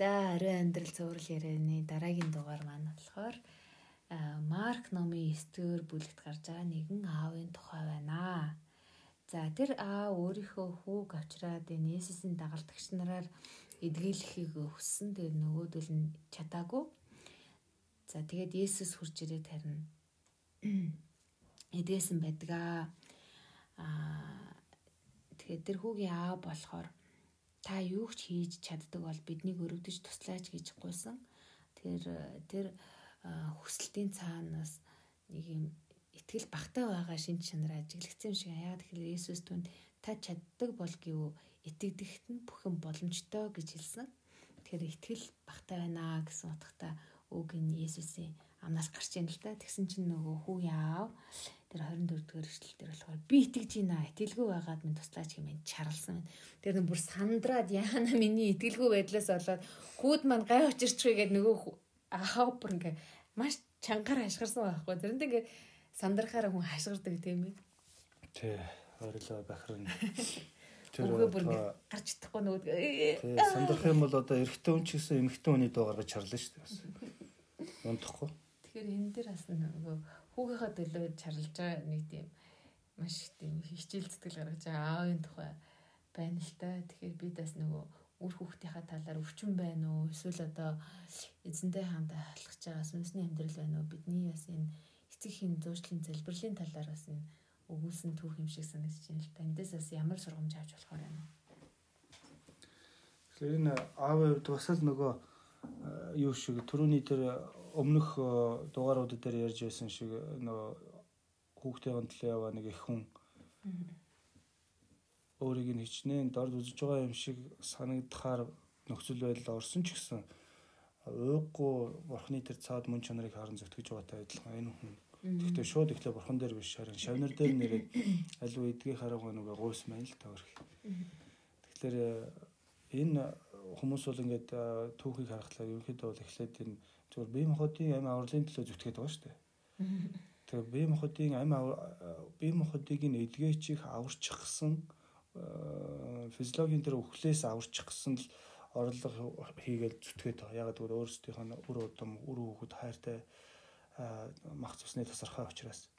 За ариун амьдрал цөөрөл ярианы дараагийн дугаар маань болохоор Марк номын 9-р бүлэгт гарч байгаа нэгэн аавын тухай байна. За тэр аав өөрийнхөө хүүг авчраад энэ Есүсийн дагалдагч нараар эдгээлэхийг хүссэн. Тэгээд нөгөөдөл нь чадаагүй. За тэгээд Есүс хурж ирээд харин эдгээсэн байдгаа. Аа тэгээд тэр хүүгийн аав болохоор та юу ч хийж чаддаг бол биднийг өрөвдөж туслаач гэж гуйсан. Тэр тэр хүсэлтийн цаанаас нэг юм итгэл багтаа байгаа шин чанар ажиглагдсан юм шиг яагаад тэгэхээр Есүс түнд та чаддаг бол гэв итгэдэгт нь бүхэн боломжтой гэж хэлсэн. Тэгэхээр итгэл багтаа байна гэсэн утгатай үг нь Есүсийн амнаас гарч ийн л та. Тэгсэн чинь нөгөө хүү яав тэр 24 дугаар эшлэл дээр болохоор би итгэж байна итгэлгүй байгаад минь туслаач хэмээн чарлсан байна. Тэр нь бүр сандраад яана миний итгэлгүй байдлаас болоод хүүд маань гай очирчгүй гэдэг нөгөө ахаа бүр ингээ маш чангаар хашгирсан байхгүй. Тэрэнд ингээ сандрахаараа хүн хашгирдаг тийм ээ. Тий, ойрлоо бахарна. Тэр бүр гарч чадахгүй нөгөө тий сандрах юм бол одоо эрэгтэй хүн ч гэсэн эмэгтэй хүний доо гаргаж чарлаа шүү дээ. Унтахгүй. Тэгэхээр энэ дээр бас нөгөө хүүгийнхаа төлөө чарлж байгаа нэг тийм маш тийм хичээл зүтгэл гаргаж байгаа аавын тухай байна л та. Тэгэхээр би бас нөгөө үр хүүхдийнхаа талаар өвчин байна уу? Эсвэл одоо эзэнтэй хамтаа халахж байгаа сүнсний амьдрал байна уу? Бидний бас энэ эцэг хин зуучлалын залбирлын талаар бас энэ өгүүлсэн түүх юм шиг санагдаж байна л та. Эндээс бас ямар сургамж авч болохоор байна? Тэгэхээр энэ аавын хувьд бас л нөгөө юу шиг түрүүний тэр өмнөх э, дугаарууд дээр ярьж байсан шиг нөгөө хүүхдийн төлөө яваа нэг их хүн. Өөрийг нь хичнээн дорд үзэж байгаа юм шиг санагдахаар нөхцөл байдал орсон ч гэсэн уйггүй бурхны тэр цаад мөн чанарыг харан зөвтгөж байгаатай адилхан энэ хүн. Тэгэхдээ шууд ихлэ бурхан дээр биш харин шавнар дээр нэрээд аливаа эдгийг хараагаа нөгөө гуйс маань л тавирх. Тэгэхээр э, энэ хүмүүс бол ингээд түүхийг харахлаа ерөнхийдөө бол эхлээд энэ зүгээр бие махбодын амь авралын төлөө зүтгээд байгаа шүү дээ. Тэгээ бие махбодын амь бие махбодыг нь эдгээчих аварчих гэсэн физиологийн тэр өвхлээс аварчих гэсэн л орлого хийгээл зүтгээд байгаа. Ягаад гэвэл өөрсдийнх нь үр удам, үр хөвгөд хайртай мах цусны тасархай учраас.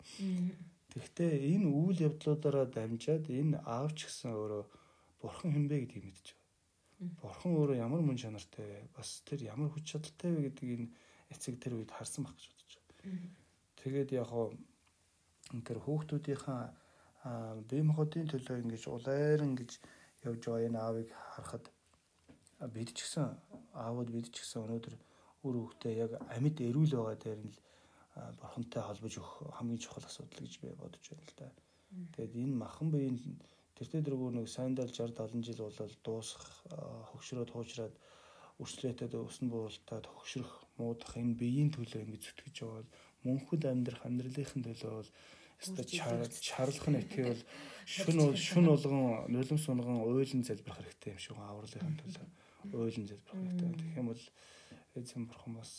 Тэгэхдээ энэ үйл явдлуудаараа дамжаад энэ аавч гэсэн өөрөө бурхан хинбэ гэдгийг мэдчихэв. Бурхан өөрөө ямар мөн чанартай бас тэр ямар хүч чадалтай вэ гэдгийг энэ эцэг тэр үед харсан байх гэж бодож байгаа. Тэгээд яг хоо тэр хүүхдүүдийнхаа бие махбодын төлөө ингэж улайран гэж явж байгаа энэ аавыг харахад бид ч гэсэн аавууд бид ч гэсэн өнөөдөр үр хөвгтөө яг амьд эрүүл байгаа дээр нь л бурхантай холбож өгөх хамгийн чухал асуудал гэж би бодож байна л да. Тэгээд энэ махан биеийн тэртээ дөрвөө нэг сайндал 60 70 жил болол дуусах хөгшрөөд хуучраад өрслөөтэд өснө буултаад хөгшрөх муудах энэ биеийн төлөө ингэж зүтгэж явал мөнхөд амьдрах амьдралынхын төлөө бол өстой чарлах нь ихтэй бол шүн шүн болгон нулим сунган уйлан залбирах хэрэгтэй юм шиг авралын төлөө. Уйлан залбирах хэрэгтэй. Тэгэх юм бол эзэн бурхан бас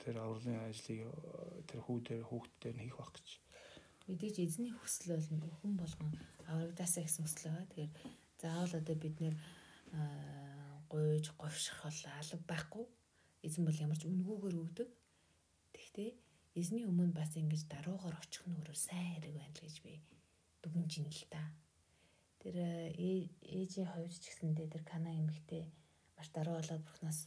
тэр авралын ажлыг тэр хүүдээр хүүхдээр хийх байх гэж мэдээж эзний хүсэл бол хүн болгон аврагдаасаа гэсэн хүсэл байгаа. Тэгэхээр заавал одоо бид нэр гуйж говших бол алга байхгүй. Эзэн бол ямар ч үнгүүгээр өгдөг. Тэгтээ эзний өмнө бас ингэж даруугаар очих нь өөрөө сайн хэрэг байна л гэж би дүгнэж ин л та. Тэр ээжийн хувьд ч гэсэндээ тэр кана эмэгтэй маш даруу болоод бурхнаас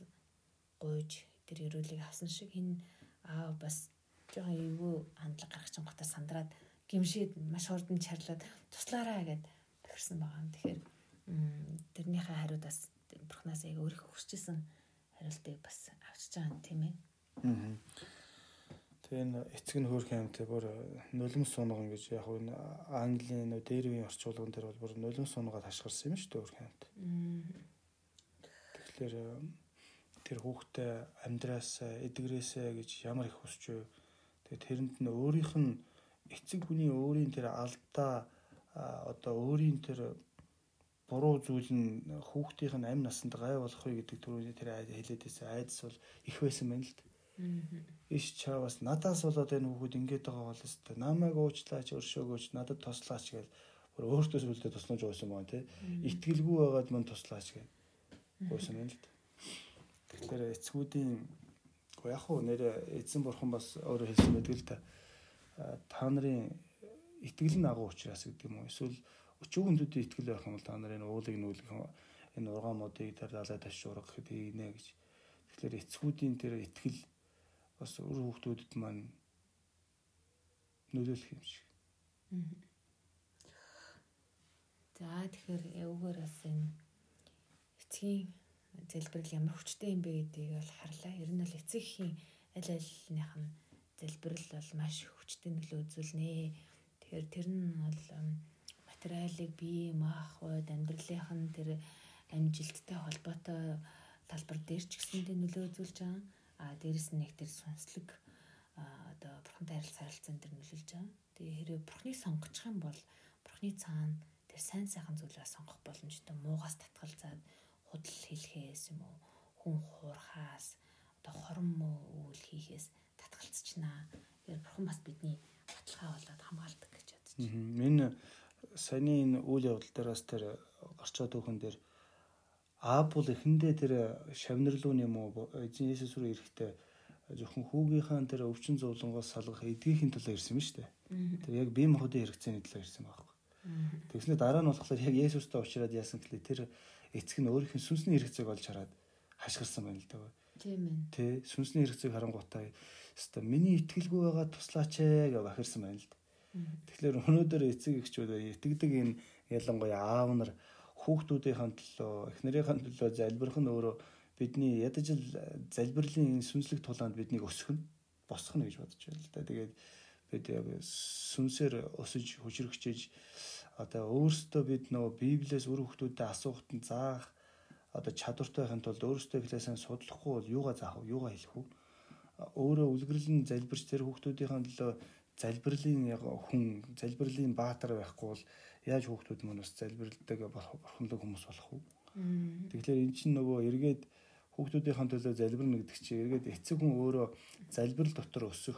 гуйж тэр өрөөлийг авсан шиг энэ аа бас жоохон эвгүй хандлага гаргах чинь готор сандраад гимшээд маш хурдан чарлаад туслаараа гэд тохирсон байгаа юм. Тэгэхээр тэрнийхээ хариуд бас бурхнаас яг өөрөө хүсчихсэн хариултыг бас авчиж байгаа юм тийм ээ. Аа. Тэгээ энэ эцэг нь хөөх юм те бүр нулим сунган гэж яг энэ Английн нөө дээр үеийн орчуулган дээр бол бүр нулим сунгаад хашгирсан юм шүү дээ хөөх юмт. Тэгэхээр тэр хүүхдээ амьдраасаа эдгэрээсээ гэж ямар их хүсч вэ? Тэгээ тэрэнд нь өөрийнх нь эцэг хүний өөрийн тэр алдаа одоо өөрийн тэр буруу зүйл нь хүүхдийнх нь амь насанд гай болохыг гэдэг түрүүний тэр хэлээд байсан айдас бол их байсан байна л д. Иш чаавас надаас болоод энэ хүүхэд ингэж байгаа бол өстой намайг уучлаач өршөөгөөч надад туслаач гэж бүр өөртөө сүлдээ туснаж байсан байна тий. Итгэлгүй байгаад мань туслаач гэж гойсон байна л д. Тэгэхээр эцгүүдийн яг хуу нэр эзэн бурхан бас өөрөө хэлсэн байдаг л та. Та нарын итгэл нь агуу учраас гэдэг юм уу? Эсвэл өчүүг хүндүүдийн итгэл байх юм бол та нарын уулыг нүүлгэх энэ тэр далай таш ургах гэдэг нэ гэж. Тэгэхээр эцгүүдийн тэр итгэл бас өр хүүхдүүдэд маань нөлөөлөх юм шиг. За тэгэхээр өвгөр бас энэ эцгийн залбирал ямар хүчтэй юм бэ гэдгийг бол харлаа. Ер нь бол эцэгхийн аль альных нь залбирал бол маш хүчтэй нөлөө үзүүлнэ. Тэгэхээр тэр нь бол материалыг бие маахуйд амьдралынх нь тэр амжилттай холбоотой талбар дээр ч гэсэндээ нөлөө үзүүлж байгаа. А дээрэс нь нэг тэр сүнслэг одоо бурхантай харилцаа харилцаан дээр нөлөөлж байгаа. Тэгээ хэрэг бурхныг сонгочих юм бол бурхны цаана тэр сайн сайхан зүйлээ сонгох боломжтой муугаас татгалзаад худал хэлхээс юм уу хүн хуурхаас одоо хорон муу үйл хийхээс татгалцчихнаа. Тэгэхээр бурхан бас бидний баталгаа болоод хамгаалдаг гэж бодож байна. Энэ саяны энэ үйл явдал дээрээс тэр гарчаад өгөн дээр Аапул эхэндээ тэр шавнарлуун юм уу эзэн Есүс рүү ирэхдээ зөвхөн хүүгийнхаа тэр өвчин зовлонгоос салгах эдгийхин төлөө ирсэн юм шүү дээ. Тэр яг бие махбодын хэрэгцээний төлөө ирсэн байхгүй. Тэгснээр дараа нь болохоор яг Есүстэй уулзраад яасан гэхлээр тэр эцэг нь өөрийнх нь сүнсний хэрэгцээг олж хараад хашгирсан байна л да. Тийм ээ. Тэ сүнсний хэрэгцээг харангуйтаа өста миний итгэлгүй байгаа туслаач ээ гэж бахирсан байна л да. Тэгэхээр өнөөдөр эцэг эхчүүд итгэдэг энэ ялангуяа аав нар хүүхдүүдийн төлөө эхнэрийн төлөө залбирх нь өөрөө бидний ядаж л залбирлын сүнслэг тулаанд биднийг өсгөх нь босгох нь гэж бодож байна л да. Тэгээд бид яг сүнсээр өсөж хүчрэгчээж одоо өөрсдөө бид нөгөө Библиэс үр хөвгтүүдэд асуухад нь заах одоо чадвартай байхын тулд өөрсдөө хэлээсээ судлахгүй бол юугаа заах вэ? Юугаа хэлэх вэ? Өөрөө үлгэрлэн залбирч тэр хүүхдүүдийн төлөө залбирлын хүн залбирлын баатар байхгүй бол яаж хүүхдүүд мань бас залбирладаг бурханлаг хүмүүс болох вэ? Тэгэхээр эн чинь нөгөө эргээд хүүхдүүдийн төлөө залбирна гэдэг чинь эргээд эцэг хүн өөрөө залбирал дотор өсөх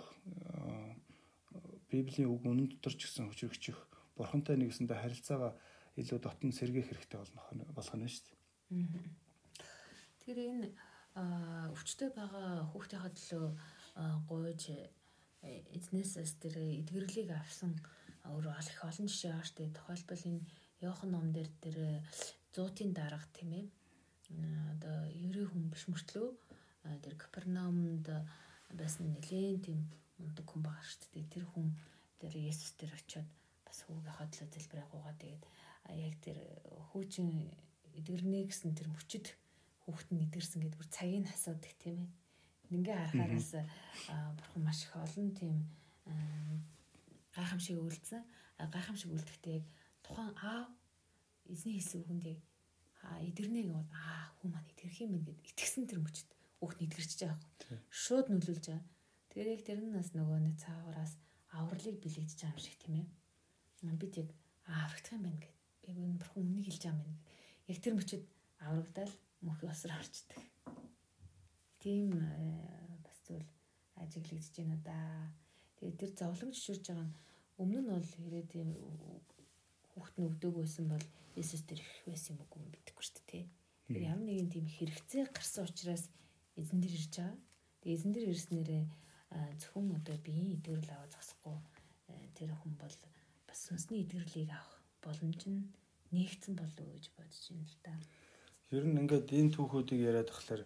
Библийн үг үнэн дотор ч гэсэн хүчрэгчих бурхантай нэгсэндээ харилцаагаа илүү дотн сэргээх хэрэгтэй болно болох нь шүү дээ. Тэр энэ өвчтөй байгаа хүүхдийнхээ төлөө гуйж э, эзнээсээс тэр эдгэрлийг авсан өөр их олон жишээ шүү дээ. Тухайлбал энэ Йохан ном дээр тэр зуутын дарга тийм ээ. Одоо ерөө хүн биш мөртлөө тэр Капернаумд байсан нэлээд тийм мундаг хүн байгаа шүү дээ. Тэр хүн тэр Есүс дээр очиод бас хүүгийнхаа төлөө залбираагуугаа тэгээд яг тэр хүүчин эдгэрнэ гэсэн тэр мөчөд хүүхэд нь эдгэрсэн гэдэг бүр цагийг асуудаг тийм ээ. Ингээ харахаараас бурхан маш их олон тийм гайхамшиг үйлдсэн. Гайхамшиг үйлдэхдээ яг тухайн аав эзний хэлсэн үгэнд яг эдгэрнэ гэвэл аа хүү маань эдгэрх юм гээд итгэсэн тэр мөчөд хүүхэд эдгэрч байгаа. Шууд нөлөөлж байгаа. Тэгэхээр яг тэр нь бас нөгөө нэг цаагаараас авралыг бэлэгдэж байгаа юм шиг тийм ээ бид яг аврагдах юм байна гэд. Би энэ бурхан үнийг хэлж байгаа юм байна. Яг тэр мөчөд аврагдаад мөнх осроо орчдөг. Тийм э, бас зүйл ажиглагдж байна да. Тэгээд тэр зовлон жишүүрж байгаа нь өмнө нь бол хэрэг тийм хүүхд нь өвдөг байсан бол Иесус тэр их байсан юм уу мэдэхгүй шүү дээ. Тэр ямар нэгэн тийм хэрэгцээ гарсан учраас эзэн дээр ирж байгаа. Тэгээд эзэн дээр ирснээрээ зөвхөн одоо биеийн идэвхрэл аваа зогсохгүй э, тэр хүн бол бас сүнсний эдгэрлийг авах боломж нь нээгдсэн болов уу гэж бодож байна л да. Ер нь ингээд энэ түүхүүдийг яриад тахлаар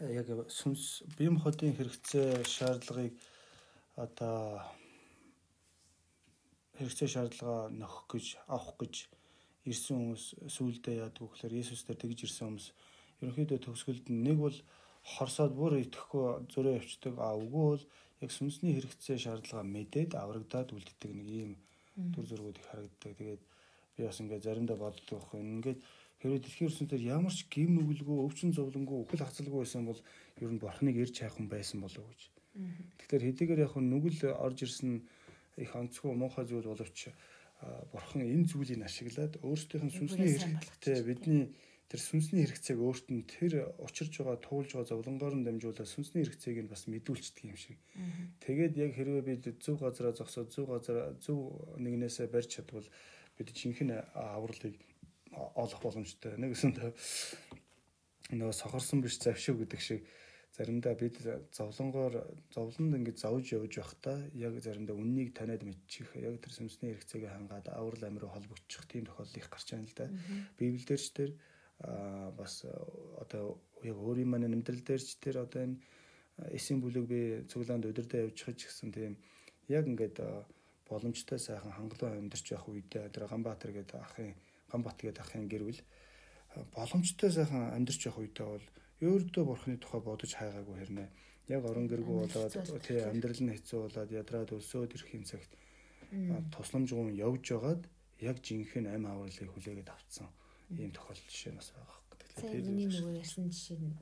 яг сүнс бие махбодын хэрэгцээ шаардлагыг одоо хэрэгцээ шаардлага нөхөх гэж авах гэж ирсэн хүмүүс сүулдэ яадаг вөхлөр Есүс дээр тэгж ирсэн хүмүүс ерөнхийдөө төгсгөлд нэг бол хорсоод бүр итгэхгүй зөрөө явцдаг а үгүй бол яг сүнсний хэрэгцээ шаардлага мэдээд аврагдаад үлддэг нэг ийм төр зургууд их харагддаг. Тэгээд би бас ингээд заримдаа боддог байхгүй. Ингээд хэрвээ дэлхийн ертөнцийн ямар ч гим нүгэлгүй, өвчин зовлонгүй, өхөл хацалгүй байсан бол ер нь бурхныг ирж хайх хүн байсан болов уу гэж. Тэгэхээр хэдийгээр яг нүгэл орж ирсэн их онцгой муухай зүйл боловч бурхан энэ зүйлийг ашиглаад өөрсдийнх нь сүнсний хэрэгтэй бидний тэр сүнсний хэрэгцээг өөрт нь тэр учирж байгаа туулж байгаа зовлонгоор нь дамжуулаад сүнсний хэрэгцээг нь бас мэдүүлчихдэг юм шиг. Тэгээд яг хэрвээ бид зөв газараа зогсоод зөв газар зөв нэгнээсээ барьж чадвал бид жинхэнэ авралыг олох боломжтой. Нэг үсэнд нөгөө сохорсон биш завшиг гэдэг шиг заримдаа бид зовлонгоор зовлонд ингэж зовж явж байхдаа яг заримдаа үннийг таниад мэдчих яг тэр сүнсний хэрэгцээг хангаад аврал амир холбогдчих тийм тохиолдол их гарч байна л да. Библиэлд ч тэр бас одоо яг өөрийн маань амьдрал дээр ч тэр одоо энэ эсийн бүлэг би цуглаанд удирдаа явж ч гэсэн тийм яг ингээд боломжтой сайхан хангалуун амьдарч байх үедээ тэр Ганбаатар гэдэг ахын Ганбат гэдэг ахын гэрвэл боломжтой сайхан амьдарч явах үедээ бол өөртөө бурхны тухай бодож хайгаагүй хэрнээ. Яг орон гэргүй болоод тий амьдрал нь хэцүү болоод ядраад өлсөөд ирэх юм цагт тусламжгүй явж байгаад яг жинхэнэ амь авралыг хүлээгээд авцсан ийм тохиолдол жишээ бас байгаа хэрэг. Тэгэхээр миний нөгөө ярьсан жишээ нь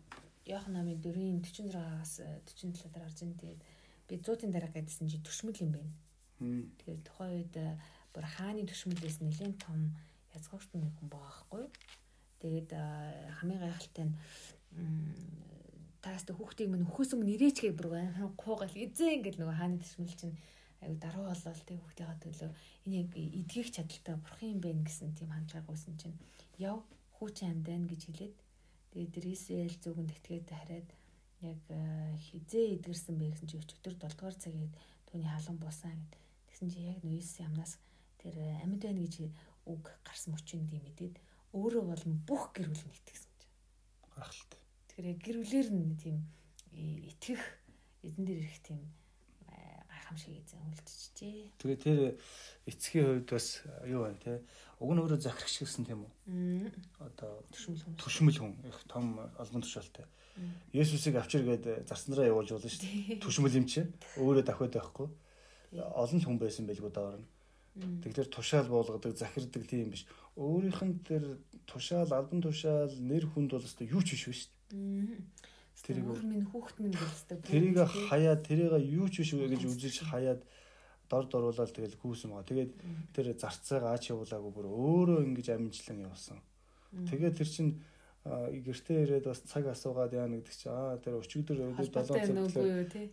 Яхан намын 4-ийн 46-аас 47 дараа орж ин тэгээд би 100-ын дараа гэдсэн чи төшмөл юм байна. Тэгэхээр тухайн үед бүр хааны төшмөлээс нэлээд том язгуурт нэг хүн юу? Тэгээд хамгийн гайхалтай нь тааста хүүхдийг минь өхөөс өмнө ирээч гэх бүр амар гуугал эзэн ингээл нөгөө хааны төшмөл чинь аюу даруу болол тэг хүүхдийнхээ төлөө энийг эдгэх чадaltaй бурхан юм байна гэсэн тийм хандлага үүсэн чинь яв хүүчин амьдана гэж хэлээд тэгээд Израиль зүгэнд этгээд хараад яг хизээ эдгэрсэн бэ гэсэн чи өчигдөр 7 дугаар цагийн түүний халуун буусан гэд тэгсэн чи яг нөөс ямнаас тэр амьд байна гэж үг гарсан мөчөнд юм мэдээд өөрөө бол бүх гэр бүл нэгтгэсэн чинь. Гахалтай. Тэгэхээр гэр бүлэр нь тийм итгэх эзэн дээр ирэх тийм гайхамшиг эзэн үлдчихжээ. Тэгээ тэр эцгийн хувьд бас юу байна те? Уг нь өөрөө захирагч гэсэн тийм үү? Одоо төшмөл хүн. Төшмөл хүн их том албан тушаалтай. Есүсийг авчиргээд зарснараа явуулж болно шүү дээ. Төшмөл юм чи. Өөрөө дахиад байхгүй. Олон хүн байсан байлгүй доор нь. Тэгэхээр тушаал буулгадаг, захирдаг тийм биш. Өөрийнх нь тэр тушаал, албан тушаал, нэр хүнд бол өстой юу ч биш биш. Тэрийг өөр минь хүүхд минь гэлсдэг. Тэрийг хаяад, тэрийг юу ч биш үү гэж үзэж хаяад дор доруулаад тэгэл гүйсэн байгаа. Тэгээд тэр зарцаага аач явуулаагүй бүр өөрөө ингэж амжилтлан явуулсан. Тэгээд тэр чинь гэртээ ирээд бас цаг асуугаад яа гэдэг чи аа тэр өчигдөр өдөр 7 цаг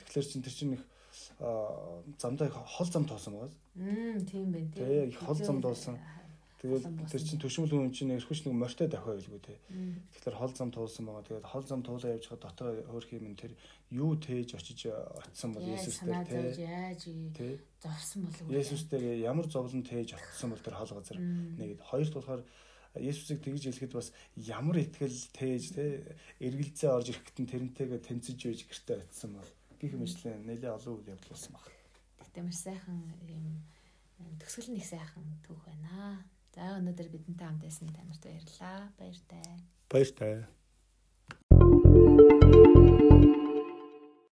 тэгэхээр чин тэр чин их замдаа хол зам тоосон байгаас. Мм тийм байх тийм. Тэгээ их хол зам дуусан. Тэгээд тэр чин төшмөл хүн чинь эрхвч нэг морьтой дахиа байлгүй те. Тэгэхээр хол зам туулсан байгаа. Тэгээд хол зам туулаа явж байгаа дотор хөөх юм тэр юу тээж очиж очисон бол Есүс дээр те. Яаж зовсон болов? Есүс дээр ямар зовлон тээж очисон бол тэр хол газар. Нэг хоёрт болохоор Есүсийг тэгж хэлэхэд бас ямар итгэл тээж те эргэлзээ орж ирэхэд тэрнтэйгээ тэнцэж байж гэртээ очисон бол гих мэтлэн нэлээ олон үйл явдал болсон баг. Тэгтээ маш сайхан юм төгсгөл нэг сайхан түүх байна. За өнөөдөр бидэнтэй хамт байсан танарт баярлалаа. Баяртай. Баяртай.